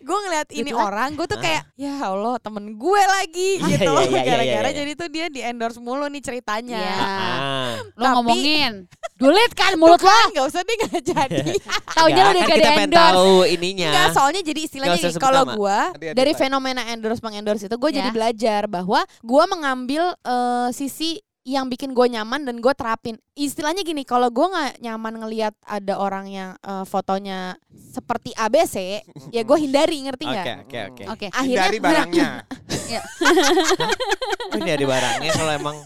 Speaker 1: gue ngeliat ini
Speaker 5: Gitu
Speaker 1: orang gue tuh kayak ya allah temen gue lagi
Speaker 2: Iya,
Speaker 1: gitu
Speaker 2: iya, iya, iya,
Speaker 1: gara-gara
Speaker 2: iya, iya.
Speaker 1: jadi tuh dia di endorse mulu nih ceritanya
Speaker 5: Iya.
Speaker 2: Ah.
Speaker 5: Lo
Speaker 1: Tapi-
Speaker 5: ngomongin. Dulit kan mulut lo.
Speaker 1: nggak usah deh nggak jadi
Speaker 5: Taunya lo udah
Speaker 2: kan
Speaker 5: gak endorse.
Speaker 2: tahu ininya.
Speaker 1: Enggak, soalnya jadi istilahnya kalau
Speaker 3: Adik-adik
Speaker 1: dari fenomena endorse mengendorse itu gue jadi belajar bahwa gua mengambil eh, sisi yang bikin gue nyaman dan gue terapin. Istilahnya gini, kalau gua nggak nyaman ngelihat ada orang yang eh, fotonya seperti ABC, ya gue hindari, ngerti
Speaker 2: Oke,
Speaker 1: nggak?
Speaker 2: oke, oke.
Speaker 5: Oke.
Speaker 1: Akhirnya
Speaker 3: Hindari barangnya. *laughs*
Speaker 2: Ini ada barangnya kalau emang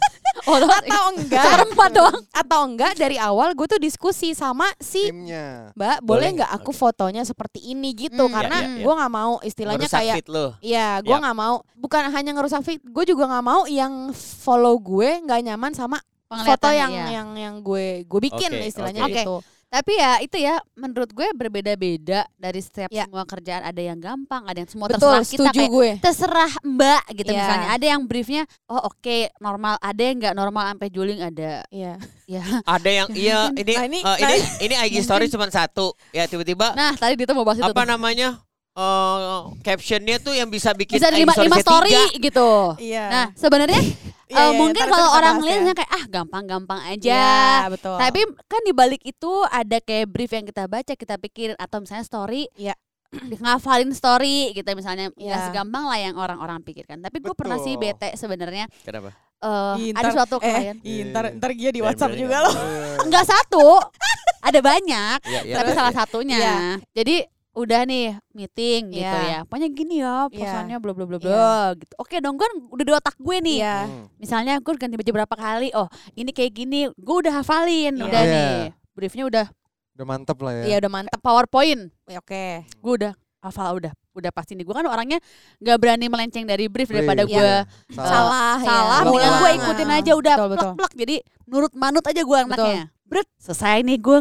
Speaker 5: Oh,
Speaker 1: atau *laughs* enggak
Speaker 5: Seperempat doang.
Speaker 1: atau enggak dari awal gue tuh diskusi sama si
Speaker 3: Timnya.
Speaker 1: Mbak, boleh nggak aku fotonya seperti ini gitu?
Speaker 5: Hmm.
Speaker 1: Karena
Speaker 2: Iya, iya, iya.
Speaker 1: gue nggak mau istilahnya
Speaker 2: ngerusak
Speaker 1: kayak
Speaker 2: fit lo.
Speaker 1: Iya, gue nggak mau. Bukan hanya ngerusak feed, gue juga nggak mau yang follow gue nggak nyaman sama foto yang
Speaker 5: iya.
Speaker 1: yang yang gue gue bikin
Speaker 2: Oke,
Speaker 1: istilahnya
Speaker 5: oke.
Speaker 1: gitu.
Speaker 5: Tapi ya itu ya menurut gue berbeda-beda dari setiap
Speaker 1: Ya.
Speaker 5: semua kerjaan. Ada yang gampang, ada yang semua
Speaker 1: Betul,
Speaker 5: terserah kita kayak
Speaker 1: gue.
Speaker 5: terserah mbak gitu
Speaker 1: Iya.
Speaker 5: misalnya. Ada yang briefnya oh oke normal, ada yang nggak normal sampai juling ada.
Speaker 1: Iya.
Speaker 5: Ya.
Speaker 2: Ada yang iya *laughs* ini
Speaker 1: Nah, ini-
Speaker 2: eh, ini
Speaker 1: nah,
Speaker 2: ini IG story *laughs* cuma satu. Ya tiba-tiba
Speaker 5: Nah tadi Dito mau bahas itu.
Speaker 2: apa
Speaker 5: tuh.
Speaker 2: namanya? Eh captionnya tuh yang bisa bikin
Speaker 5: Bisa lima, lima story
Speaker 2: tiga.
Speaker 5: gitu.
Speaker 1: Iya.
Speaker 5: Nah sebenarnya *laughs*
Speaker 1: Iya,
Speaker 5: eh,
Speaker 1: iya,
Speaker 5: mungkin kalau orang
Speaker 1: bahas
Speaker 5: lihatnya
Speaker 1: ya.
Speaker 5: kayak ah gampang-gampang aja.
Speaker 1: Iya, betul.
Speaker 5: Tapi kan di balik itu ada kayak brief yang kita baca, kita pikirin atau misalnya story,
Speaker 1: Iya. *clears throat*
Speaker 5: ngafalin story gitu misalnya nggak
Speaker 1: Iya.
Speaker 5: segampang lah yang orang-orang pikirkan. Tapi gue pernah sih bete sebenarnya
Speaker 2: Kenapa?
Speaker 5: eh,
Speaker 1: Ih,
Speaker 5: ada suatu
Speaker 1: eh,
Speaker 5: klien
Speaker 1: ih, ntar ntar dia di WhatsApp juga
Speaker 2: nggak?
Speaker 1: loh.
Speaker 5: enggak satu, ada banyak,
Speaker 2: Iya, iya.
Speaker 5: tapi salah satunya.
Speaker 1: Iya.
Speaker 5: Jadi udah nih meeting gitu
Speaker 1: Iya.
Speaker 5: ya. Pokoknya gini ya,
Speaker 1: Iya.
Speaker 5: pesannya bla bla bla
Speaker 1: Iya.
Speaker 5: bla gitu. Oke dong, gue udah di otak gue nih.
Speaker 1: Iya.
Speaker 3: Hmm.
Speaker 5: Misalnya gue ganti baju berapa kali, oh ini kayak gini, gue udah hafalin,
Speaker 1: Iya.
Speaker 5: udah
Speaker 3: Iya.
Speaker 5: nih. Briefnya udah
Speaker 3: Udah mantep lah ya.
Speaker 1: Iya udah mantep.
Speaker 5: PowerPoint.
Speaker 1: Ya, Oke.
Speaker 5: gue udah hafal udah udah pasti nih gue kan orangnya nggak berani melenceng dari brief
Speaker 3: Brief,
Speaker 5: daripada
Speaker 3: iya.
Speaker 5: gue
Speaker 1: Salah, ya.
Speaker 5: salah
Speaker 1: Betul.
Speaker 5: mendingan gue ikutin aja udah
Speaker 1: Betul,
Speaker 5: plek
Speaker 1: betul.
Speaker 5: plek jadi nurut manut aja gue anaknya Bret, selesai nih gue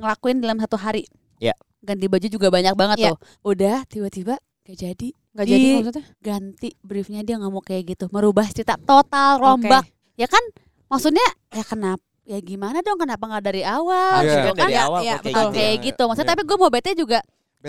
Speaker 5: ngelakuin dalam satu hari
Speaker 2: Ya.
Speaker 5: Ganti baju juga banyak banget
Speaker 1: Ya.
Speaker 5: tuh udah tiba-tiba gak jadi
Speaker 1: Gak jadi
Speaker 5: Di-
Speaker 1: maksudnya?
Speaker 5: ganti briefnya dia nggak mau kayak gitu merubah cerita total rombak ya kan maksudnya ya kenapa ya gimana dong kenapa nggak dari awal
Speaker 3: Iya.
Speaker 5: gitu
Speaker 2: Kan dari
Speaker 5: kan
Speaker 2: awal kok kayak
Speaker 1: betul.
Speaker 2: gitu.
Speaker 5: kayak
Speaker 2: ya.
Speaker 5: gitu maksudnya
Speaker 3: Iya.
Speaker 5: tapi gue mau bete juga *laughs*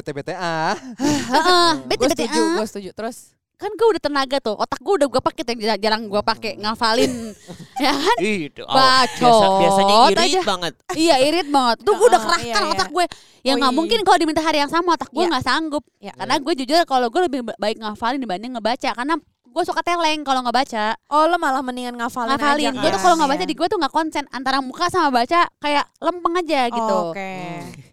Speaker 5: heeh bete
Speaker 1: Gue
Speaker 5: bete
Speaker 1: setuju,
Speaker 5: ah.
Speaker 1: gue setuju. Terus
Speaker 5: kan gue udah tenaga tuh otak gue udah gue pakai yang jarang- gue pakai ngafalin *laughs* ya kan
Speaker 2: itu, oh,
Speaker 5: Bacot
Speaker 2: biasa, biasanya irit
Speaker 5: aja.
Speaker 2: banget.
Speaker 5: iya irit banget tuh gue udah
Speaker 1: Heeh,
Speaker 5: kerahkan
Speaker 1: iya, iya.
Speaker 5: otak gue ya
Speaker 1: Oh,
Speaker 5: nggak
Speaker 1: iya.
Speaker 5: mungkin kalau diminta hari yang sama otak gue
Speaker 1: Iya.
Speaker 5: nggak sanggup
Speaker 1: Ya.
Speaker 5: karena gue jujur kalau gue lebih ba- baik ngafalin dibanding ngebaca karena gue suka teleng kalau ngebaca
Speaker 1: Oh lo malah mendingan ngafalin,
Speaker 5: ngafalin
Speaker 1: aja
Speaker 5: gue tuh kalau ngebaca
Speaker 1: Iya.
Speaker 5: di gue tuh nggak konsen antara muka sama baca kayak lempeng aja gitu
Speaker 1: Oh, Oke.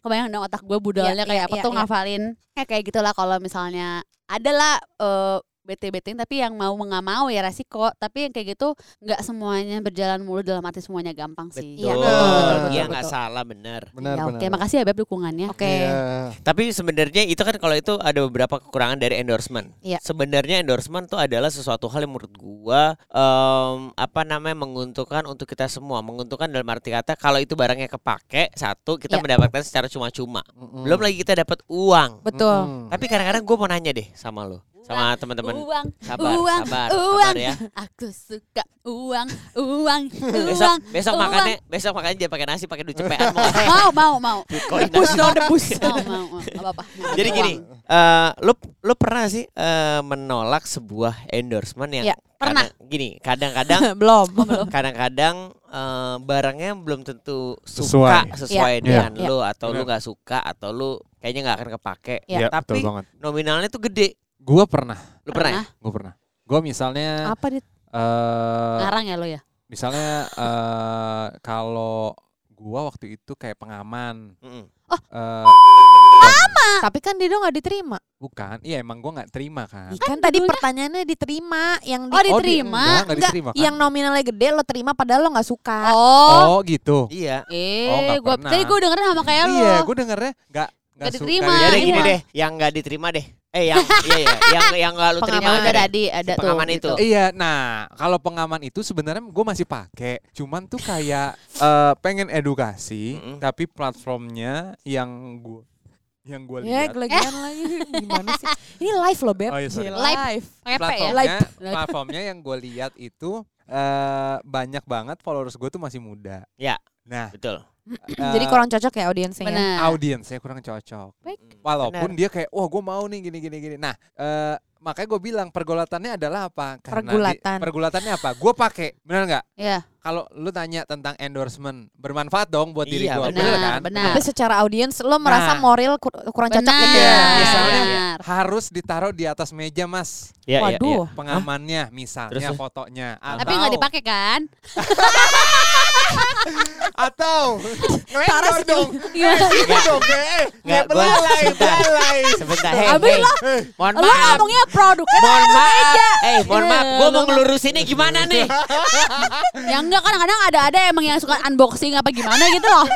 Speaker 5: kebayang dong otak gue budalnya
Speaker 1: Iya,
Speaker 5: kayak
Speaker 1: iya,
Speaker 5: apa
Speaker 1: iya,
Speaker 5: tuh
Speaker 1: iya.
Speaker 5: ngafalin ya kayak gitulah kalau misalnya adalah eh bete bete tapi yang mau nggak mau ya resiko tapi yang kayak gitu nggak semuanya berjalan mulu dalam arti semuanya gampang sih
Speaker 2: Betul.
Speaker 1: Iya,
Speaker 3: betul,
Speaker 2: Iya nggak salah benar.
Speaker 3: Benar,
Speaker 5: ya, oke makasih ya beb dukungannya
Speaker 1: Oke.
Speaker 3: Iya.
Speaker 2: Tapi sebenarnya itu kan kalau itu ada beberapa kekurangan dari endorsement.
Speaker 1: Iya.
Speaker 2: Sebenarnya endorsement tuh adalah sesuatu hal yang menurut gua em, apa namanya menguntungkan untuk kita semua. Menguntungkan dalam arti kata kalau itu barangnya kepake satu kita
Speaker 1: Iya.
Speaker 2: mendapatkan secara cuma-cuma.
Speaker 3: Mm-mm.
Speaker 2: Belum lagi kita dapat uang.
Speaker 1: Betul.
Speaker 3: Mm-mm.
Speaker 2: Tapi kadang-kadang gua mau nanya deh sama lo, sama teman-teman.
Speaker 5: uang
Speaker 2: Sabar,
Speaker 5: uang
Speaker 2: sabar,
Speaker 5: uang
Speaker 2: sabar ya.
Speaker 5: aku suka uang uang
Speaker 2: Besok
Speaker 5: uang
Speaker 2: besok
Speaker 5: uang.
Speaker 2: makannya besok makannya jangan pakai nasi, pakai duit cepean *laughs* mau
Speaker 5: mau mau mau
Speaker 2: Bitcoin.
Speaker 1: no debus. *laughs*
Speaker 5: mau mau mau nggak apa-apa
Speaker 2: Jadi gini, eh lu lu pernah sih eh, menolak sebuah endorsement yang
Speaker 1: Ya.
Speaker 5: Pernah.
Speaker 2: Kadang- gini, kadang-kadang *laughs*
Speaker 1: belum.
Speaker 2: kadang-kadang eh, barangnya belum tentu suka
Speaker 3: Sesuai.
Speaker 2: sesuai
Speaker 1: Iya.
Speaker 2: dengan
Speaker 1: Iya.
Speaker 2: lu atau lu
Speaker 3: Benar.
Speaker 2: nggak suka atau lu kayaknya nggak akan kepake.
Speaker 1: Iya.
Speaker 3: Iya,
Speaker 2: Tapi nominalnya tuh gede.
Speaker 3: Gue pernah,
Speaker 2: Lu pernah? ya?
Speaker 3: gue pernah. Gue misalnya
Speaker 1: Apa dit?
Speaker 3: eh
Speaker 5: Ngarang ya lo ya?
Speaker 3: misalnya eh kalau gua waktu itu kayak pengaman.
Speaker 2: Mm-mm.
Speaker 3: eh
Speaker 1: Tapi kan Dido nggak diterima.
Speaker 3: bukan, iya emang gua nggak terima kan.
Speaker 1: Kan tadi
Speaker 5: judulnya-
Speaker 1: pertanyaannya diterima yang di,
Speaker 5: Oh,
Speaker 3: di-
Speaker 5: diterima.
Speaker 3: enggak, nggak
Speaker 1: Enggak,
Speaker 3: diterima kan?
Speaker 1: yang nominalnya gede lo terima padahal lo nggak suka.
Speaker 5: Oh.
Speaker 3: Oh gitu.
Speaker 2: Iya.
Speaker 5: Eh,
Speaker 3: Oh,
Speaker 5: gua
Speaker 3: pernah.
Speaker 5: tadi gue dengerin sama kayak lo.
Speaker 3: Iya, gue dengernya nggak nggak
Speaker 5: diterima.
Speaker 2: Ya deh
Speaker 5: iya.
Speaker 2: gini deh, yang nggak diterima deh. Eh yang iya iya, yang yang nggak lu terima
Speaker 5: Ya
Speaker 1: Pengaman.
Speaker 5: udah
Speaker 2: deh.
Speaker 5: tadi ada tuh.
Speaker 2: pengaman
Speaker 5: gitu.
Speaker 2: itu.
Speaker 3: Iya, nah kalau pengaman itu sebenarnya gue masih pakai, cuman tuh kayak eh, pengen edukasi,
Speaker 2: Mm-mm.
Speaker 3: tapi platformnya yang gue yang gue
Speaker 1: Ya,
Speaker 3: lihat
Speaker 1: kelebihan lagi. Gimana sih? Ini live loh, Beb.
Speaker 3: Oh, iya, sorry.
Speaker 1: Live.
Speaker 5: ya.
Speaker 3: platformnya
Speaker 5: Live.
Speaker 3: platformnya yang gue lihat itu eh banyak banget followers gue tuh masih muda.
Speaker 2: Ya.
Speaker 3: Nah,
Speaker 2: Betul.
Speaker 3: Eh,
Speaker 1: Jadi kurang cocok ya audiensnya. ya?
Speaker 3: Audiensnya kurang cocok.
Speaker 1: Baik.
Speaker 3: Walaupun dia kayak, wah gue mau nih gini gini gini. Nah, eh makanya gue bilang pergulatannya adalah apa? Karena di-
Speaker 1: Pergulatan.
Speaker 3: pergulatannya apa? Gue pakai, benar nggak?
Speaker 5: Iya,
Speaker 3: Kalau lu tanya tentang endorsement, bermanfaat dong buat diri
Speaker 2: Iya,
Speaker 3: gue,
Speaker 5: benar,
Speaker 3: bener kan?
Speaker 5: benar.
Speaker 1: Tapi secara audiens lo merasa
Speaker 3: Nah.
Speaker 1: moral kur- kurang cocok
Speaker 5: benar.
Speaker 1: gitu ya.
Speaker 3: Misalnya,
Speaker 5: Benar.
Speaker 3: Harus ditaruh di atas meja mas,
Speaker 2: Ya, ya, ya.
Speaker 1: Waduh.
Speaker 3: pengamannya, misalnya
Speaker 2: Terus?
Speaker 3: fotonya.
Speaker 5: Tapi nggak dipakai kan?
Speaker 3: Atau
Speaker 1: Taruh
Speaker 3: ngelendor dong.
Speaker 5: Iya.
Speaker 3: Gitu dong, eh.
Speaker 2: Nggak, gua
Speaker 3: belalai,
Speaker 2: sebentar.
Speaker 3: belalai.
Speaker 2: Sebentar, hey,
Speaker 1: Ambil
Speaker 2: hey.
Speaker 1: lah.
Speaker 2: Mohon
Speaker 1: Lo
Speaker 2: maaf.
Speaker 1: ngomongnya produknya
Speaker 2: Mohon maaf. Eh, mohon maaf.
Speaker 5: Iya,
Speaker 2: Gua
Speaker 5: lu
Speaker 2: mau ngelurusinnya gimana nih?
Speaker 5: Ya enggak kan kadang ada ada emang yang suka unboxing apa gimana gitu loh.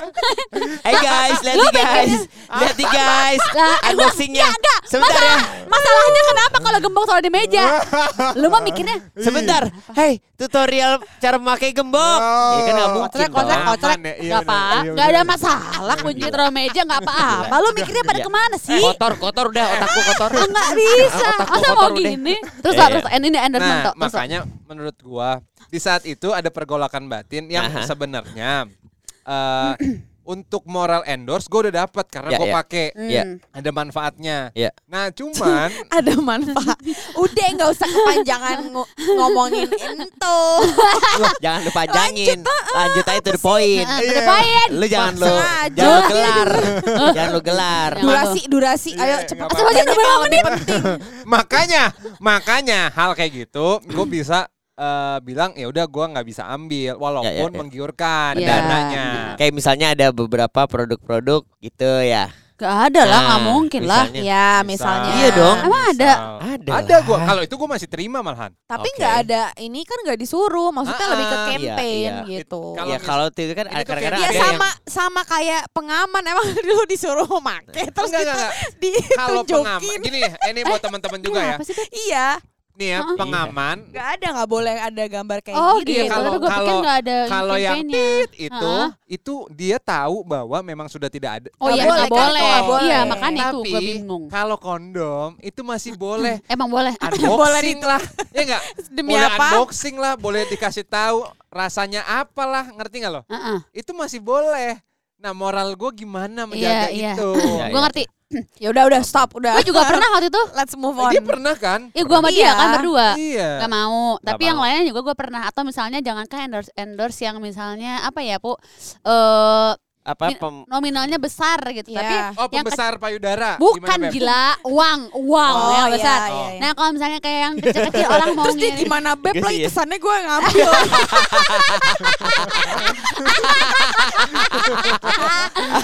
Speaker 2: Hey guys, lihat nih guys. Lihat nih guys.
Speaker 5: Lah,
Speaker 2: Unboxingnya.
Speaker 5: enggak.
Speaker 2: Sebentar ya.
Speaker 5: Masalahnya kenapa kalau gembok taruh di meja? Lu mah mikirnya *laughs*
Speaker 2: Sebentar. Hey, tutorial cara memakai gembok. Ya kan nggak mungkin
Speaker 5: Kocrek, kocrek,
Speaker 2: dong.
Speaker 5: kocrek.
Speaker 3: Aman ya, iya
Speaker 5: Enggak apa,
Speaker 3: iya
Speaker 5: enggak ada masalah kunci taruh meja enggak apa-apa. Lu mikirnya pada
Speaker 2: Iya.
Speaker 5: ke mana sih?
Speaker 2: Kotor, kotor udah otakku kotor.
Speaker 5: Enggak bisa.
Speaker 2: Otakku
Speaker 5: Masa mau gini? Terus
Speaker 2: Iya, iya.
Speaker 5: terus ini endorsement
Speaker 3: Nah,
Speaker 5: tuh. Terus,
Speaker 3: makanya menurut gua di saat itu ada pergolakan batin yang
Speaker 2: Aha.
Speaker 3: sebenarnya eh *clears throat* untuk moral endorse gue udah dapat karena
Speaker 2: Ya,
Speaker 3: gue
Speaker 2: ya.
Speaker 3: pakai
Speaker 5: Hmm.
Speaker 2: Ya.
Speaker 3: ada manfaatnya.
Speaker 2: Ya.
Speaker 3: Nah, cuman *laughs*
Speaker 1: Ada manfaat. Udah nggak usah kepanjangan ngo- ngomongin itu. *laughs*
Speaker 2: Jangan dipanjangin. Lanjut aja to the point.
Speaker 5: Nah, Berdepain.
Speaker 2: Lu jangan lu jangan lu gelar. jangan lu gelar.
Speaker 5: Jangan. *laughs*
Speaker 1: Durasi, durasi. Ayo
Speaker 3: Iya,
Speaker 1: cepat.
Speaker 3: nggak
Speaker 1: Cepat aja
Speaker 3: makanya makanya hal kayak gitu gue bisa eh, bilang ya udah gue nggak bisa ambil walaupun
Speaker 2: Ya, ya, ya.
Speaker 3: menggiurkan
Speaker 5: Ya,
Speaker 3: dananya.
Speaker 2: Kayak misalnya ada beberapa produk-produk gitu ya.
Speaker 5: Gak ada lah,
Speaker 2: Nah,
Speaker 5: nggak mungkin lah.
Speaker 2: misalnya.
Speaker 1: Ya, misalnya.
Speaker 2: Iya dong.
Speaker 5: Emang ada?
Speaker 2: Ada.
Speaker 3: Ada gue. Kalau itu gue masih terima malahan.
Speaker 1: Tapi nggak ada ini kan nggak disuruh, maksudnya
Speaker 3: Ah,
Speaker 1: lebih ke
Speaker 3: ah.
Speaker 1: campaign
Speaker 2: Iya,
Speaker 3: iya.
Speaker 1: gitu.
Speaker 3: Kalau
Speaker 2: Ya kalau itu kan kadang-kadang
Speaker 1: Ya
Speaker 3: ada
Speaker 1: sama sama kayak pengaman emang *laughs* dulu disuruh make terus
Speaker 3: Enggak,
Speaker 1: kita
Speaker 3: enggak, Kalau pengaman, gini ya, ini buat teman-teman juga ya.
Speaker 5: Sih, Beb?
Speaker 1: Iya,
Speaker 3: Nih ya,
Speaker 5: Heeh.
Speaker 3: pengaman
Speaker 1: nggak ada nggak boleh ada gambar kayak
Speaker 5: Oh
Speaker 1: gitu.
Speaker 5: gitu,
Speaker 3: kalau- kalau- kalau yang
Speaker 5: campaign-nya.
Speaker 3: itu
Speaker 5: Heeh.
Speaker 3: itu dia tahu bahwa memang sudah tidak ada.
Speaker 5: Oh iya
Speaker 1: boleh
Speaker 5: nggak
Speaker 1: kan,
Speaker 5: boleh.
Speaker 1: boleh.
Speaker 5: Iya makanya itu
Speaker 3: Tapi
Speaker 5: gue bingung.
Speaker 3: kalau kondom itu masih boleh *clears throat*
Speaker 5: Emang boleh.
Speaker 3: unboxing lah. Ya enggak?
Speaker 1: Demi
Speaker 3: boleh
Speaker 1: apa?
Speaker 3: unboxing lah, boleh dikasih tahu rasanya apalah, ngerti nggak lo?
Speaker 5: Heeh.
Speaker 3: Itu masih boleh. Nah, moral gue gimana menjaga
Speaker 5: Iya, iya.
Speaker 3: itu? *clears throat*
Speaker 2: Iya,
Speaker 5: Gue
Speaker 2: iya.
Speaker 5: ngerti. *clears throat*
Speaker 1: Ya udah udah stop udah.
Speaker 5: Gue juga pernah waktu itu.
Speaker 1: Let's move on.
Speaker 3: Dia pernah kan?
Speaker 5: Ya gue sama dia
Speaker 1: Iya.
Speaker 5: kan berdua.
Speaker 3: Iya.
Speaker 5: Gak mau. Tapi yang
Speaker 3: mau.
Speaker 5: lainnya juga gue pernah. Atau misalnya jangankan endorse endorse yang misalnya apa ya, Bu? Eh
Speaker 2: apa pem-
Speaker 5: nominalnya besar gitu.
Speaker 1: Iya.
Speaker 5: Tapi
Speaker 3: Oh,
Speaker 5: yang
Speaker 3: pembesar payudara.
Speaker 5: bukan
Speaker 3: Gimana, Beb?
Speaker 5: gila, uang, uang
Speaker 1: Oh,
Speaker 5: ya
Speaker 1: iya,
Speaker 5: besar.
Speaker 1: iya, iya.
Speaker 5: Nah kalau misalnya kayak yang kecil-kecil *laughs* orang mau
Speaker 1: Terus dia gimana beb
Speaker 2: Gak
Speaker 1: lagi
Speaker 2: sih ya?
Speaker 1: kesannya gue *laughs* ngambil.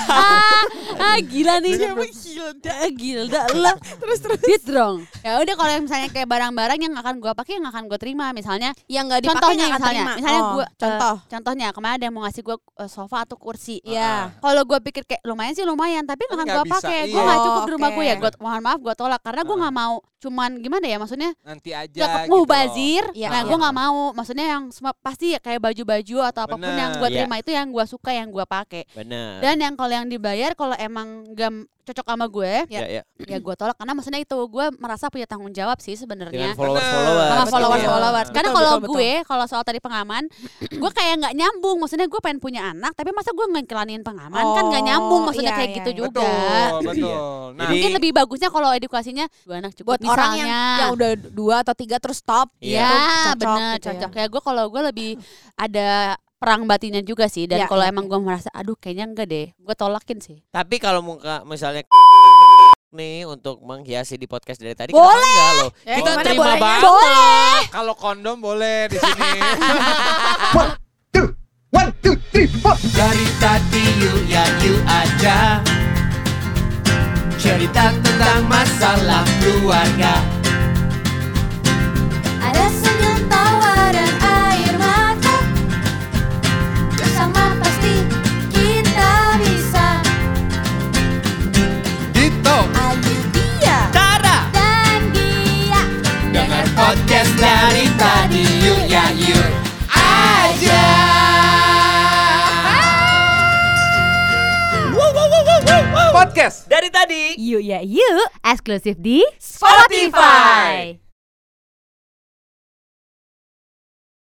Speaker 5: ah, ah, gila nih.
Speaker 1: Siapa Hilda?
Speaker 5: Ah, gila lah. terus terus. Gitu dong. Ya udah kalau misalnya kayak barang-barang yang akan gue pakai yang akan gue terima misalnya
Speaker 1: Yang nggak dipakai
Speaker 5: contohnya misalnya
Speaker 1: terima.
Speaker 5: misalnya
Speaker 1: Oh,
Speaker 5: gue
Speaker 1: contoh.
Speaker 5: contohnya kemarin ada yang mau ngasih gue sofa atau kursi
Speaker 1: Iya.
Speaker 5: kalau gue pikir kayak lumayan sih lumayan tapi nggak gue pakai gue
Speaker 3: iya.
Speaker 5: nggak cukup di rumah gue ya gue mohon maaf gue tolak karena gue nggak mau cuman gimana ya maksudnya
Speaker 3: Nanti aja
Speaker 5: gak
Speaker 3: gitu
Speaker 5: bazir
Speaker 1: Iya,
Speaker 5: nah
Speaker 1: iya.
Speaker 5: gue nggak mau maksudnya yang semua pasti ya kayak baju-baju atau apa pun
Speaker 3: Bener.
Speaker 5: yang gue
Speaker 2: Iya.
Speaker 5: terima itu yang gue suka yang gue pakai
Speaker 2: benar.
Speaker 5: dan yang kalau yang dibayar kalau emang gak cocok sama gue
Speaker 2: Ya, ya.
Speaker 5: ya gue tolak karena maksudnya itu gue merasa punya tanggung jawab sih sebenarnya
Speaker 2: Dengan followers-followers.
Speaker 5: sama followers
Speaker 3: Iya.
Speaker 5: followers karena kalau gue kalau soal tadi pengaman *clears throat* gue kayak nggak nyambung maksudnya gue pengen punya anak tapi masa gue ngikhlanin pengaman kan nggak
Speaker 1: Oh,
Speaker 5: nyambung maksudnya
Speaker 1: iya,
Speaker 5: kayak
Speaker 1: iya,
Speaker 5: gitu
Speaker 1: iya.
Speaker 5: juga
Speaker 3: Betul, betul. Nah,
Speaker 2: Jadi-
Speaker 5: mungkin lebih bagusnya kalau edukasinya dua anak cukup
Speaker 1: Buat
Speaker 6: orang yang yang udah dua atau tiga terus stop.
Speaker 7: Iya.
Speaker 5: Ya,
Speaker 6: itu cocok
Speaker 5: bener
Speaker 6: gitu ya.
Speaker 5: cocok ya. Gue kalau gue lebih ada perang batinnya juga sih. Dan
Speaker 6: Ya,
Speaker 5: kalau
Speaker 6: ya,
Speaker 5: emang gue merasa, aduh kayaknya enggak deh, gue tolakin sih.
Speaker 7: Tapi kalau muka misalnya nih untuk menghiasi di podcast dari tadi
Speaker 6: Boleh.
Speaker 7: kenapa enggak loh?
Speaker 6: Ya,
Speaker 7: Kita
Speaker 6: gimana
Speaker 7: terima
Speaker 6: bolehnya?
Speaker 7: banget.
Speaker 6: Boleh.
Speaker 3: Kalau kondom boleh di sini. *laughs*
Speaker 2: Dari tadi yuk ya yuk aja Cerita tentang masalah keluarga.
Speaker 1: Ada senyum tawa dan air mata. Bersama pasti kita bisa.
Speaker 2: Dito.
Speaker 1: Ayu dia
Speaker 2: Tara.
Speaker 1: dan dia.
Speaker 2: Dengar podcast dari
Speaker 3: Podcast.
Speaker 7: Dari tadi
Speaker 5: Yuk ya yuk, eksklusif di Spotify.